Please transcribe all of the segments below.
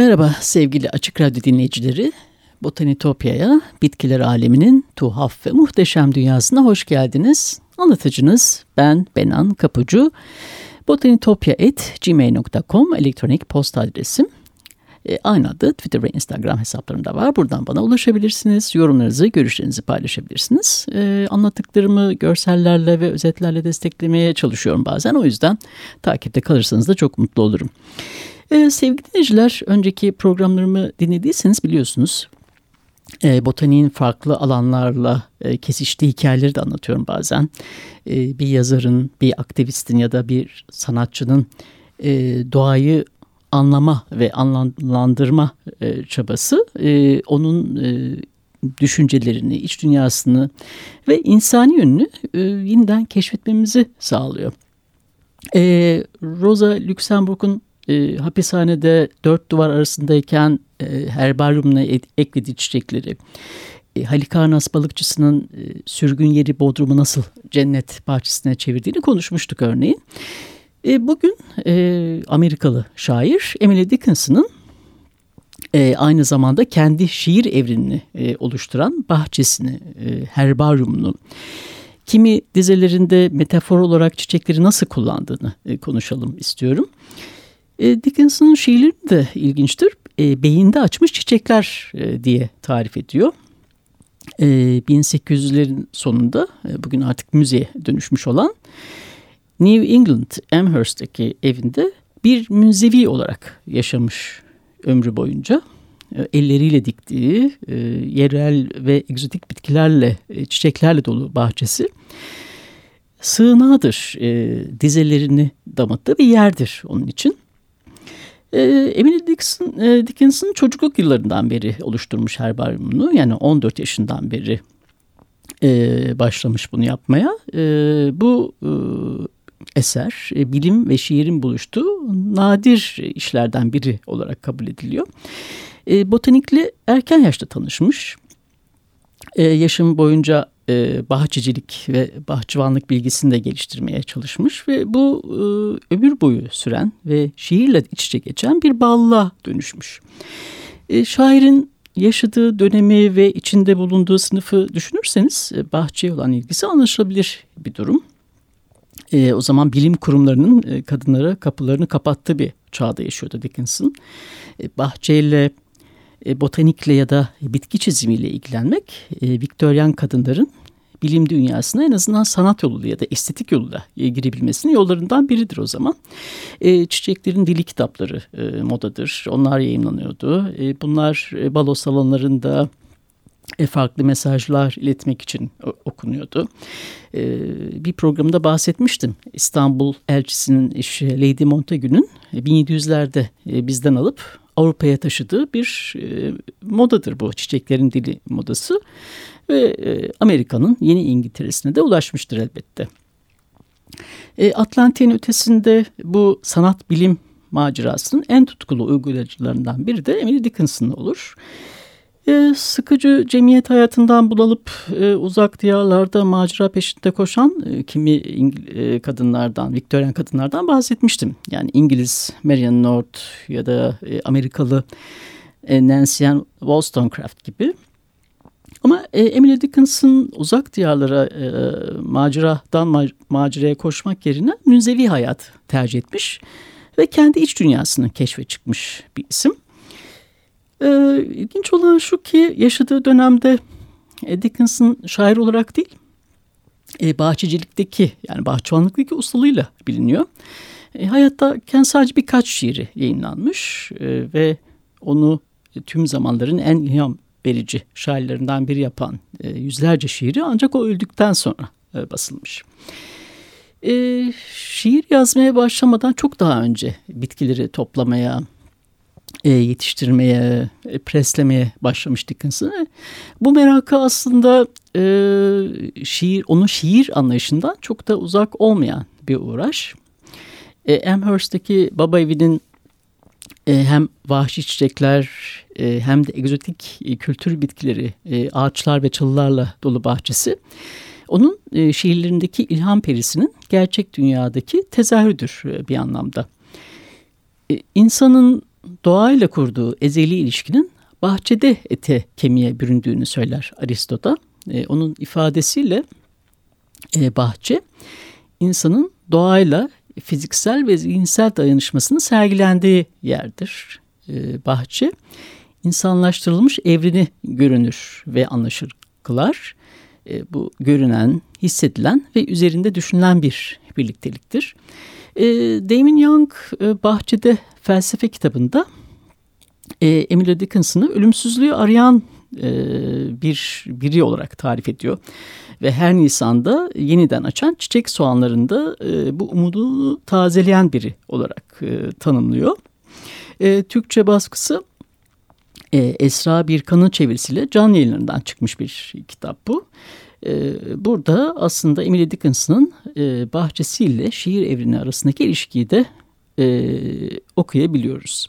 Merhaba sevgili Açık Radyo dinleyicileri. Botanitopya'ya, bitkiler aleminin tuhaf ve muhteşem dünyasına hoş geldiniz. Anlatıcınız ben Benan Kapucu. botanitopya.gmail.com elektronik posta adresim. E, aynı adı Twitter ve Instagram hesaplarında var. Buradan bana ulaşabilirsiniz. Yorumlarınızı, görüşlerinizi paylaşabilirsiniz. E, anlattıklarımı görsellerle ve özetlerle desteklemeye çalışıyorum bazen. O yüzden takipte kalırsanız da çok mutlu olurum. Ee, sevgili dinleyiciler, önceki programlarımı dinlediyseniz biliyorsunuz e, botaniğin farklı alanlarla e, kesiştiği hikayeleri de anlatıyorum bazen. E, bir yazarın, bir aktivistin ya da bir sanatçının e, doğayı anlama ve anlamlandırma e, çabası e, onun e, düşüncelerini, iç dünyasını ve insani yönünü e, yeniden keşfetmemizi sağlıyor. E, Rosa Luxemburg'un e, hapishanede dört duvar arasındayken e, herbaryumuna eklediği çiçekleri, e, Halikarnas balıkçısının e, sürgün yeri Bodrum'u nasıl cennet bahçesine çevirdiğini konuşmuştuk örneğin. E, bugün e, Amerikalı şair Emily Dickinson'ın e, aynı zamanda kendi şiir evrenini e, oluşturan bahçesini, e, herbaryumunu, kimi dizelerinde metafor olarak çiçekleri nasıl kullandığını e, konuşalım istiyorum. E, Dickinson'un şiirleri de ilginçtir. E, beyinde açmış çiçekler e, diye tarif ediyor. E, 1800'lerin sonunda e, bugün artık müzeye dönüşmüş olan New England Amherst'teki evinde bir münzevi olarak yaşamış ömrü boyunca. E, elleriyle diktiği e, yerel ve egzotik bitkilerle, e, çiçeklerle dolu bahçesi sığınağıdır. E, dizelerini damattığı bir yerdir onun için. E, Emily Dickinson, e, Dickinson çocukluk yıllarından beri oluşturmuş herbaryumunu. Yani 14 yaşından beri e, başlamış bunu yapmaya. E, bu eser e, bilim ve şiirin buluştuğu nadir işlerden biri olarak kabul ediliyor. E, botanikle erken yaşta tanışmış. E, yaşım boyunca bahçecilik ve bahçıvanlık bilgisini de geliştirmeye çalışmış ve bu ömür boyu süren ve şiirle iç içe geçen bir bağlılığa dönüşmüş. Şairin yaşadığı dönemi ve içinde bulunduğu sınıfı düşünürseniz bahçeye olan ilgisi anlaşılabilir bir durum. E, o zaman bilim kurumlarının e, kadınlara kapılarını kapattığı bir çağda yaşıyordu Dickinson. E, bahçeyle e, botanikle ya da bitki çizimiyle ilgilenmek e, Viktoryan kadınların bilim dünyasına en azından sanat yoluyla ya da estetik yoluyla e, girebilmesinin yollarından biridir o zaman. E, çiçeklerin dili kitapları e, modadır. Onlar yayınlanıyordu. E, bunlar e, balo salonlarında e, farklı mesajlar iletmek için okunuyordu. E, bir programda bahsetmiştim. İstanbul elçisinin eşi Lady Montagu'nun 1700'lerde bizden alıp Avrupa'ya taşıdığı bir modadır bu çiçeklerin dili modası ve e, Amerika'nın yeni İngiltere'sine de ulaşmıştır elbette. E, Atlantik'in ötesinde bu sanat bilim macerasının en tutkulu uygulayıcılarından biri de Emily Dickinson olur. E, sıkıcı cemiyet hayatından bunalıp e, uzak diyarlarda macera peşinde koşan e, kimi İngil- e, kadınlardan, Victorian kadınlardan bahsetmiştim. Yani İngiliz Marian North ya da e, Amerikalı e, Nancy Ann Wollstonecraft gibi. Ama e, Emily Dickinson uzak diyarlara e, maceradan ma maceraya koşmak yerine münzevi hayat tercih etmiş ve kendi iç dünyasını keşfe çıkmış bir isim. E, ilginç olan şu ki yaşadığı dönemde e, Dickinson şair olarak değil, e, bahçecilikteki yani bahçıvanlıktaki ustalığıyla biliniyor. E, hayattayken sadece birkaç şiiri yayınlanmış e, ve onu tüm zamanların en ilham verici şairlerinden biri yapan e, yüzlerce şiiri ancak o öldükten sonra e, basılmış. E, şiir yazmaya başlamadan çok daha önce bitkileri toplamaya, e, yetiştirmeye, e, preslemeye başlamış Dickens'ın. Bu merakı aslında e, şiir, onun şiir anlayışından çok da uzak olmayan bir uğraş. E, Amherst'teki baba evinin e, hem vahşi çiçekler e, hem de egzotik e, kültür bitkileri, e, ağaçlar ve çalılarla dolu bahçesi onun e, şiirlerindeki ilham perisinin gerçek dünyadaki tezahürüdür e, bir anlamda. E, insanın doğayla kurduğu ezeli ilişkinin bahçede ete kemiğe büründüğünü söyler Aristo'da. E, onun ifadesiyle e, bahçe insanın doğayla fiziksel ve zihinsel dayanışmasının sergilendiği yerdir. E, bahçe insanlaştırılmış evreni görünür ve anlaşır kılar. E, bu görünen, hissedilen ve üzerinde düşünülen bir birlikteliktir. E, Damon Young e, Bahçede felsefe kitabında e, Emily Dickinson'ı ölümsüzlüğü arayan e, bir biri olarak tarif ediyor. Ve her Nisan'da yeniden açan çiçek soğanlarında e, bu umudunu tazeleyen biri olarak e, tanımlıyor. E, Türkçe baskısı e, Esra Birkan'ın çevirisiyle can yayınlarından çıkmış bir kitap bu. E, burada aslında Emily Dickinson'ın e, bahçesiyle şiir evreni arasındaki ilişkiyi de e, okuyabiliyoruz.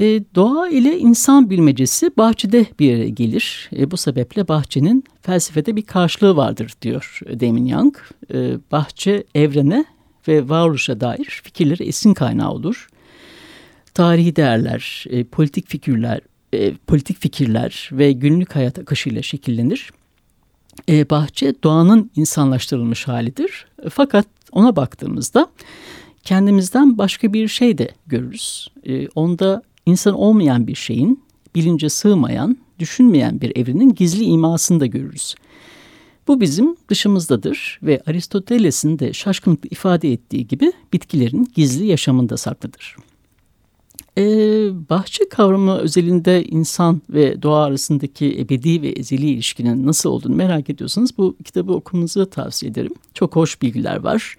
E, doğa ile insan bilmecesi bahçede bir yere gelir. E, bu sebeple bahçenin felsefede bir karşılığı vardır diyor Damon Young. E, bahçe evrene ve varoluşa dair fikirleri esin kaynağı olur. Tarihi değerler, e, politik fikirler, e, politik fikirler ve günlük hayat akışıyla şekillenir. E, bahçe doğanın insanlaştırılmış halidir. Fakat ona baktığımızda kendimizden başka bir şey de görürüz. E, onda insan olmayan bir şeyin, bilince sığmayan, düşünmeyen bir evrenin gizli imasını da görürüz. Bu bizim dışımızdadır ve Aristoteles'in de şaşkınlıkla ifade ettiği gibi bitkilerin gizli yaşamında saklıdır. Ee, bahçe kavramı özelinde insan ve doğa arasındaki ebedi ve ezeli ilişkinin nasıl olduğunu merak ediyorsanız bu kitabı okumanızı tavsiye ederim. Çok hoş bilgiler var.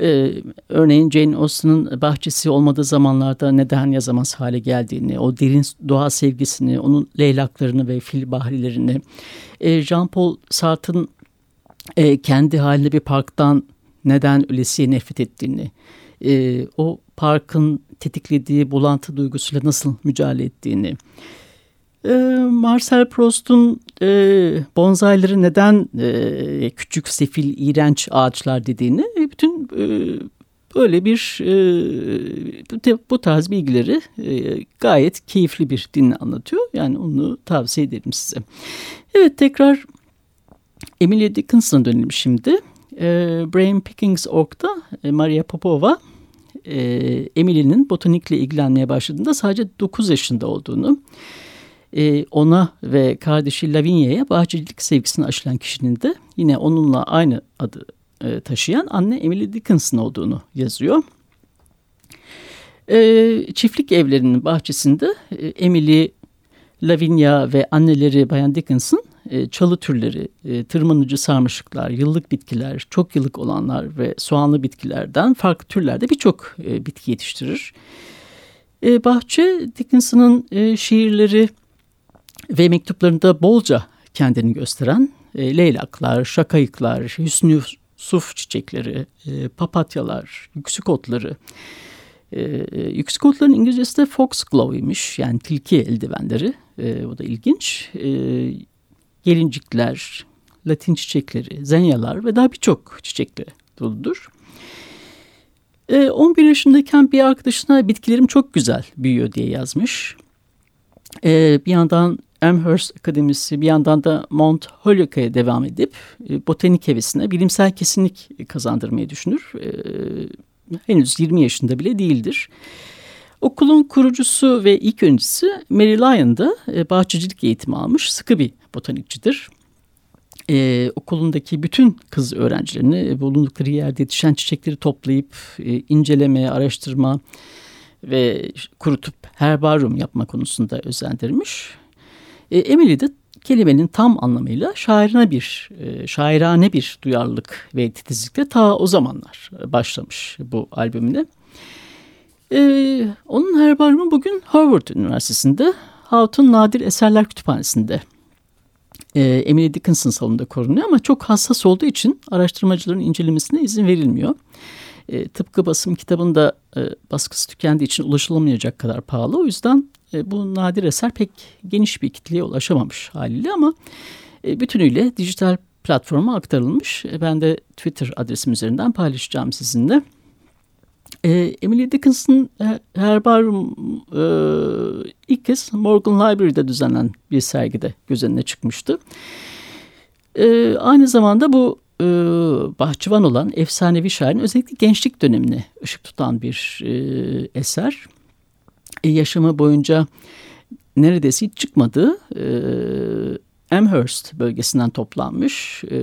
Ee, örneğin Jane Austen'ın bahçesi olmadığı zamanlarda neden yazamaz hale geldiğini, o derin doğa sevgisini, onun leylaklarını ve fil bahrilerini, e, Jean-Paul Sartre'ın e, kendi halinde bir parktan neden ölesiye nefret ettiğini, e, o parkın tetiklediği bulantı duygusuyla nasıl mücadele ettiğini, e, Marcel Proust'un e, bonsaileri neden e, küçük, sefil, iğrenç ağaçlar dediğini e, bütün e, böyle bir e, bu tarz bilgileri e, gayet keyifli bir dinle anlatıyor. Yani onu tavsiye ederim size. Evet tekrar Emilia Dickinson'a dönelim şimdi. E, Brain Pickings Org'da e, Maria Popova e, Emily'nin botanikle ilgilenmeye başladığında sadece 9 yaşında olduğunu e, ona ve kardeşi Lavinia'ya bahçecilik sevgisini aşılan kişinin de yine onunla aynı adı e, taşıyan anne Emily Dickinson olduğunu yazıyor. E, çiftlik evlerinin bahçesinde e, Emily, Lavinia ve anneleri Bayan Dickinson e, çalı türleri, e, tırmanıcı sarmaşıklar, yıllık bitkiler, çok yıllık olanlar ve soğanlı bitkilerden farklı türlerde birçok e, bitki yetiştirir. Bahçe Dickinson'ın şiirleri ve mektuplarında bolca kendini gösteren leylaklar, şakayıklar, hüsnü suf çiçekleri, papatyalar, yüksük otları. E, yüksük otların İngilizcesi de foxglove'ymiş yani tilki eldivenleri. E, o da ilginç. E, gelincikler, latin çiçekleri, zenyalar ve daha birçok çiçekle doludur. E, 11 yaşındayken bir arkadaşına bitkilerim çok güzel büyüyor diye yazmış. E, bir yandan Amherst Akademisi bir yandan da Mount Holyoke'ye devam edip e, botanik hevesine bilimsel kesinlik kazandırmayı düşünür. Henüz 20 yaşında bile değildir. Okulun kurucusu ve ilk öncüsü Mary Lyon'da e, bahçecilik eğitimi almış sıkı bir botanikçidir. Ee, okulundaki bütün kız öğrencilerini bulundukları yerde yetişen çiçekleri toplayıp e, inceleme, araştırma ve kurutup herbaryum yapma konusunda özendirmiş. E, Emily de kelimenin tam anlamıyla şairine bir, e, şairane bir duyarlılık ve titizlikle ta o zamanlar başlamış bu albümüne. E, onun herbaryumu bugün Harvard Üniversitesi'nde Houghton Nadir Eserler Kütüphanesi'nde e, Emily Dickinson salonunda korunuyor ama çok hassas olduğu için araştırmacıların incelemesine izin verilmiyor. E, tıpkı basım kitabında e, baskısı tükendiği için ulaşılamayacak kadar pahalı. O yüzden e, bu nadir eser pek geniş bir kitleye ulaşamamış haliyle ama e, bütünüyle dijital platforma aktarılmış. E, ben de Twitter adresim üzerinden paylaşacağım sizinle. Emily Dickinson Herbarium ilk kez Morgan Library'de düzenlenen bir sergide göz önüne çıkmıştı. Aynı zamanda bu bahçıvan olan efsanevi şairin özellikle gençlik dönemine ışık tutan bir eser. E, yaşamı boyunca neredeyse hiç çıkmadığı e, Amherst bölgesinden toplanmış e,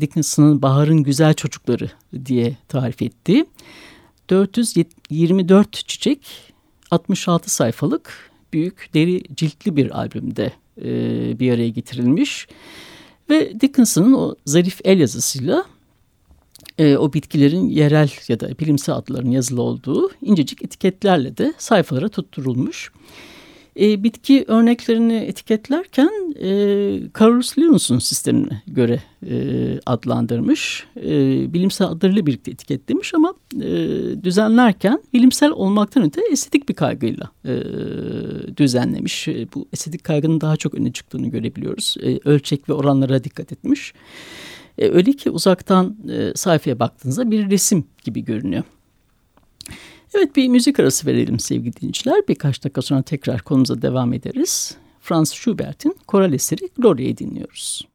Dickinson'ın Bahar'ın Güzel Çocukları diye tarif ettiği 424 çiçek 66 sayfalık büyük deri ciltli bir albümde e, bir araya getirilmiş. Ve Dickinson'ın o zarif el yazısıyla e, o bitkilerin yerel ya da bilimsel adlarının yazılı olduğu incecik etiketlerle de sayfalara tutturulmuş. E, bitki örneklerini etiketlerken e, Carolus Linnaeus'un sistemine göre e, adlandırmış. E, bilimsel adlarıyla birlikte etiketlemiş ama e, düzenlerken bilimsel olmaktan öte estetik bir kaygıyla e, düzenlemiş. E, bu estetik kaygının daha çok öne çıktığını görebiliyoruz. E, ölçek ve oranlara dikkat etmiş. E, öyle ki uzaktan e, sayfaya baktığınızda bir resim gibi görünüyor. Evet bir müzik arası verelim sevgili dinleyiciler. Birkaç dakika sonra tekrar konumuza devam ederiz. Franz Schubert'in koral eseri Gloria'yı dinliyoruz.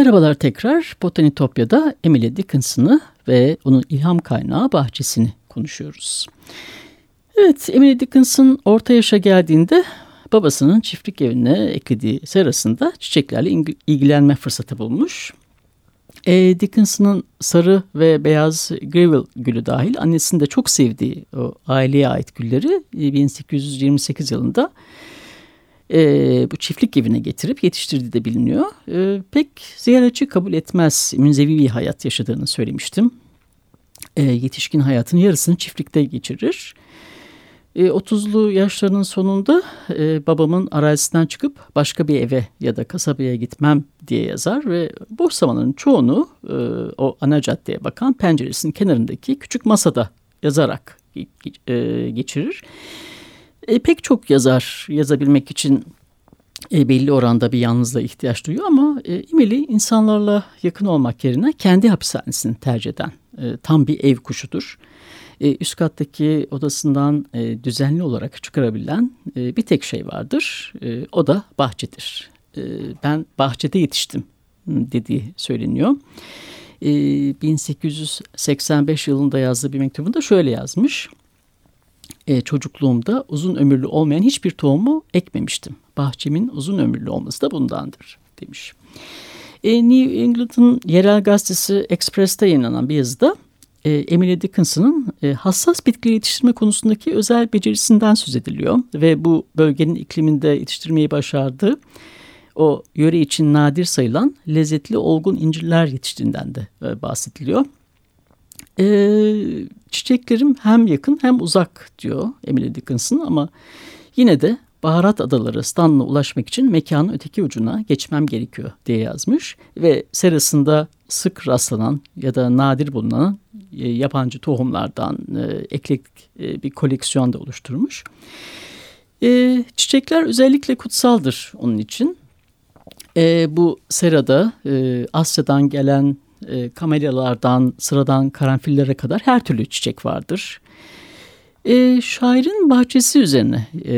Merhabalar tekrar. Botanitopya'da Emily Dickinson'ı ve onun ilham kaynağı bahçesini konuşuyoruz. Evet, Emily Dickinson orta yaşa geldiğinde babasının çiftlik evine eklediği serasında çiçeklerle ilgilenme fırsatı bulmuş. E, Dickinson'ın sarı ve beyaz gravel gülü dahil annesinin de çok sevdiği o aileye ait gülleri 1828 yılında e, bu çiftlik evine getirip yetiştirdiği de biliniyor. E, pek ziyaretçi kabul etmez. Münzevi bir hayat yaşadığını söylemiştim. E, yetişkin hayatın yarısını çiftlikte geçirir. E, 30'lu yaşlarının sonunda e, babamın arazisinden çıkıp başka bir eve ya da kasabaya gitmem diye yazar ve boş zamanların çoğunu e, o ana caddeye bakan penceresinin kenarındaki küçük masada yazarak e, geçirir. E, pek çok yazar yazabilmek için e, belli oranda bir yalnızlığa ihtiyaç duyuyor ama e, Emily insanlarla yakın olmak yerine kendi hapishanesini tercih eden e, tam bir ev kuşudur. E, üst kattaki odasından e, düzenli olarak çıkarabilen e, bir tek şey vardır. E, o da bahçedir. E, ben bahçede yetiştim dediği söyleniyor. E, 1885 yılında yazdığı bir mektubunda şöyle yazmış e, çocukluğumda uzun ömürlü olmayan hiçbir tohumu ekmemiştim. Bahçemin uzun ömürlü olması da bundandır demiş. E, New England'ın yerel gazetesi Express'te yayınlanan bir yazıda e, Emily Dickinson'ın e, hassas bitki yetiştirme konusundaki özel becerisinden söz ediliyor. Ve bu bölgenin ikliminde yetiştirmeyi başardığı o yöre için nadir sayılan lezzetli olgun incirler yetiştiğinden de e, bahsediliyor. E, çiçeklerim hem yakın hem uzak diyor Emily Dickinson ama yine de baharat adaları standına ulaşmak için mekanın öteki ucuna geçmem gerekiyor diye yazmış ve serasında sık rastlanan ya da nadir bulunan e, yabancı tohumlardan e, eklektik e, bir koleksiyon da oluşturmuş. E, çiçekler özellikle kutsaldır onun için. E, bu serada e, Asya'dan gelen e, kamelyalardan sıradan karanfillere kadar her türlü çiçek vardır. E, şairin bahçesi üzerine e,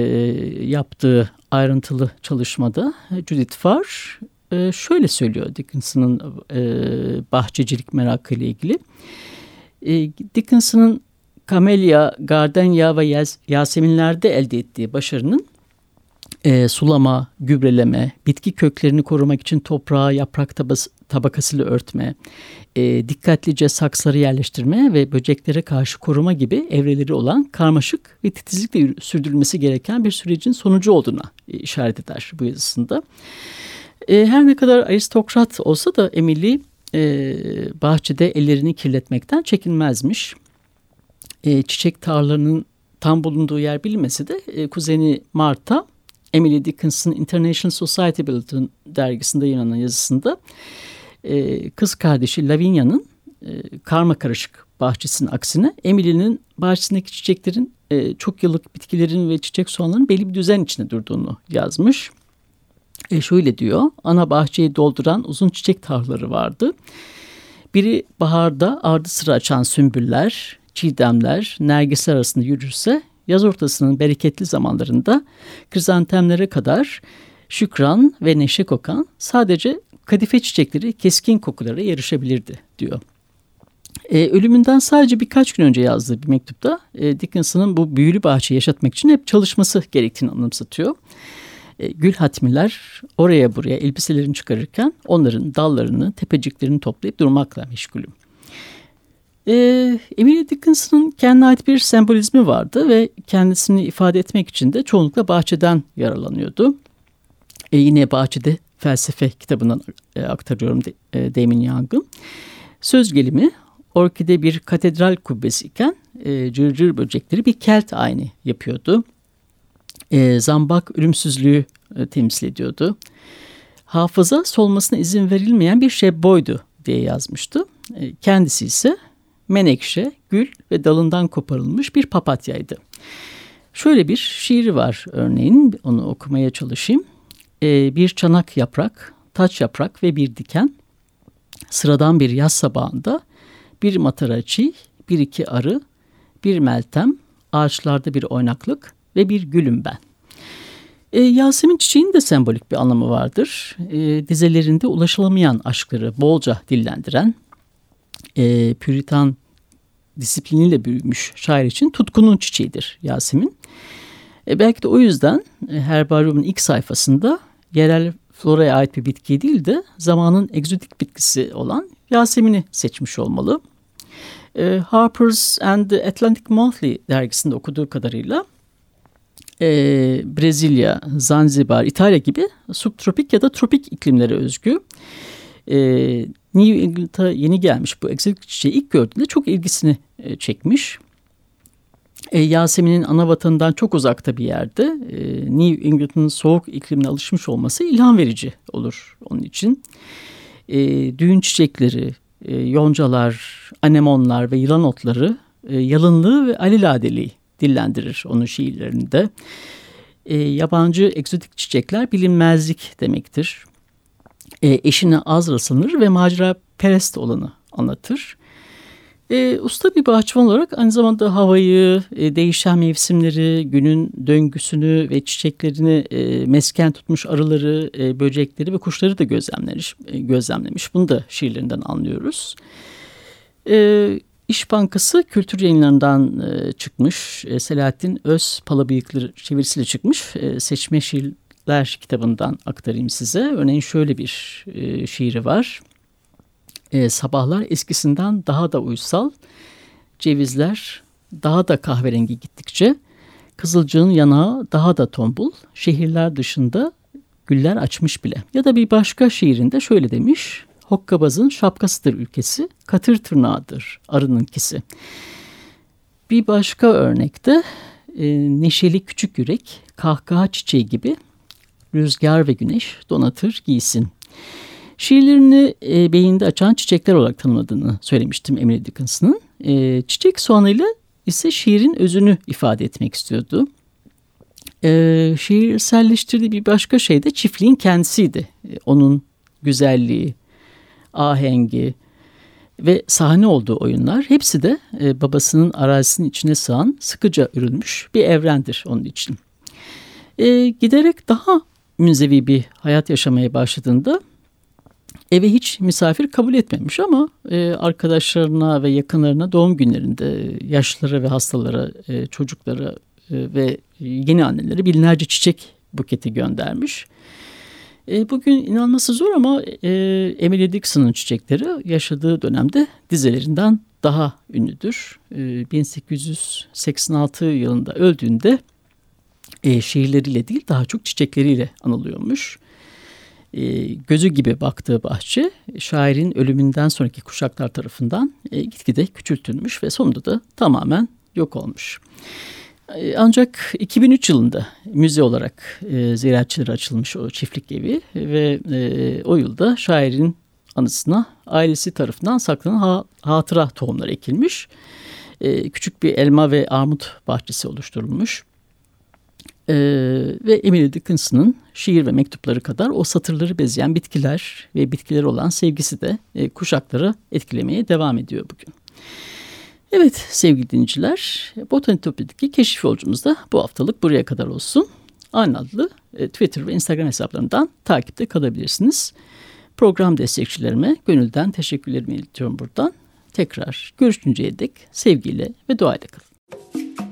yaptığı ayrıntılı çalışmada Judith Farr e, şöyle söylüyor Dickinson'ın e, bahçecilik merakıyla ilgili. E, Dickinson'ın kamelya, gardenya ve yas yaseminlerde elde ettiği başarının e, sulama, gübreleme, bitki köklerini korumak için toprağa yaprak tabası, tabakasıyla örtme, e, dikkatlice saksları yerleştirme ve böceklere karşı koruma gibi evreleri olan karmaşık ve titizlikle sürdürülmesi gereken bir sürecin sonucu olduğuna e, işaret eder bu yazısında. E, her ne kadar aristokrat olsa da Emily e, bahçede ellerini kirletmekten çekinmezmiş. E, çiçek tarlalarının tam bulunduğu yer bilmesi de e, kuzeni Marta Emily Dickinson International Society Bulletin dergisinde yayınlanan yazısında e, kız kardeşi Lavinia'nın e, karma karışık bahçesinin aksine Emily'nin bahçesindeki çiçeklerin e, çok yıllık bitkilerin ve çiçek soğanların belli bir düzen içinde durduğunu yazmış. E, şöyle diyor, ana bahçeyi dolduran uzun çiçek tarlaları vardı. Biri baharda ardı sıra açan sümbüller, çiğdemler, nergisler arasında yürürse yaz ortasının bereketli zamanlarında krizantemlere kadar şükran ve neşe kokan sadece kadife çiçekleri keskin kokulara yarışabilirdi diyor. E, ölümünden sadece birkaç gün önce yazdığı bir mektupta e, Dickinson'ın bu büyülü bahçeyi yaşatmak için hep çalışması gerektiğini anımsatıyor. E, gül hatmiler oraya buraya elbiselerini çıkarırken onların dallarını, tepeciklerini toplayıp durmakla meşgulüm. E, Emily Dickinson'ın kendine ait bir sembolizmi vardı ve kendisini ifade etmek için de çoğunlukla bahçeden yaralanıyordu. E, yine bahçede felsefe kitabından e, aktarıyorum de, e, Damon Young'ın. Söz gelimi orkide bir katedral kubbesi iken e, cırcır böcekleri bir kelt aynı yapıyordu. E, zambak ölümsüzlüğü e, temsil ediyordu. Hafıza solmasına izin verilmeyen bir şey boydu diye yazmıştı. E, kendisi ise menekşe, gül ve dalından koparılmış bir papatyaydı. Şöyle bir şiiri var örneğin onu okumaya çalışayım e, bir çanak yaprak, taç yaprak ve bir diken sıradan bir yaz sabahında bir mataraçi, bir iki arı, bir meltem, ağaçlarda bir oynaklık ve bir gülüm ben. E, Yasemin çiçeğinin de sembolik bir anlamı vardır. E, dizelerinde ulaşılamayan aşkları bolca dillendiren, e, püritan disipliniyle büyümüş şair için tutkunun çiçeğidir Yasemin. E, belki de o yüzden e, Herbaryum'un ilk sayfasında yerel floraya ait bir bitki değil de zamanın egzotik bitkisi olan Yasemin'i seçmiş olmalı. E, Harper's and the Atlantic Monthly dergisinde okuduğu kadarıyla e, Brezilya, Zanzibar, İtalya gibi subtropik ya da tropik iklimlere özgü. E, New England'a yeni gelmiş bu egzotik çiçeği ilk gördüğünde çok ilgisini e, çekmiş. E, Yasemin'in ana vatanından çok uzakta bir yerde e, New England'ın soğuk iklimine alışmış olması ilham verici olur onun için. Düğün çiçekleri, yoncalar, anemonlar ve yılan otları e, yalınlığı ve alelade dillendirir onun şiirlerinde. Yabancı egzotik çiçekler bilinmezlik demektir. E, eşine az rastlanır ve macera perest olanı anlatır. E, usta bir bahçıvan olarak aynı zamanda havayı, e, değişen mevsimleri, günün döngüsünü ve çiçeklerini e, mesken tutmuş arıları, e, böcekleri ve kuşları da gözlemlemiş. E, gözlemlemiş. Bunu da şiirlerinden anlıyoruz. E, İş Bankası kültür yayınlarından e, çıkmış. E, Selahattin Öz Palabıyıkları çevirisiyle çıkmış. E, Seçme Şiirler kitabından aktarayım size. Örneğin şöyle bir e, şiiri var e, sabahlar eskisinden daha da uysal, cevizler daha da kahverengi gittikçe, kızılcığın yanağı daha da tombul, şehirler dışında güller açmış bile. Ya da bir başka şiirinde şöyle demiş, Hokkabaz'ın şapkasıdır ülkesi, katır tırnağıdır arınınkisi. Bir başka örnekte e, neşeli küçük yürek, kahkaha çiçeği gibi rüzgar ve güneş donatır giysin. Şiirlerini e, beyinde açan çiçekler olarak tanımladığını söylemiştim Emily Dickinson'ın. E, çiçek soğanıyla ise şiirin özünü ifade etmek istiyordu. E, şiirselleştirdiği bir başka şey de çiftliğin kendisiydi. E, onun güzelliği, ahengi ve sahne olduğu oyunlar hepsi de e, babasının arazisinin içine sığan sıkıca örülmüş bir evrendir onun için. E, giderek daha münzevi bir hayat yaşamaya başladığında eve hiç misafir kabul etmemiş ama e, arkadaşlarına ve yakınlarına doğum günlerinde yaşlılara ve hastalara, e, çocuklara e, ve yeni annelere binlerce çiçek buketi göndermiş. E, bugün inanması zor ama e, Emily Dixon'ın çiçekleri yaşadığı dönemde dizelerinden daha ünlüdür. E, 1886 yılında öldüğünde e, şiirleriyle değil daha çok çiçekleriyle anılıyormuş e, gözü gibi baktığı bahçe şairin ölümünden sonraki kuşaklar tarafından e, gitgide küçültülmüş ve sonunda da tamamen yok olmuş. E, ancak 2003 yılında müze olarak e, ziyaretçilere açılmış o çiftlik evi ve e, o yılda şairin anısına ailesi tarafından saklanan ha, hatıra tohumları ekilmiş. E, küçük bir elma ve armut bahçesi oluşturulmuş. Ee, ve Emily Dickinson'ın şiir ve mektupları kadar o satırları bezeyen bitkiler ve bitkiler olan sevgisi de e, kuşakları etkilemeye devam ediyor bugün. Evet sevgili dinleyiciler, Botanitopya'daki keşif yolcumuz da bu haftalık buraya kadar olsun. Aynı adlı e, Twitter ve Instagram hesaplarından takipte kalabilirsiniz. Program destekçilerime gönülden teşekkürlerimi iletiyorum buradan. Tekrar görüşünceye dek sevgiyle ve duayla kalın.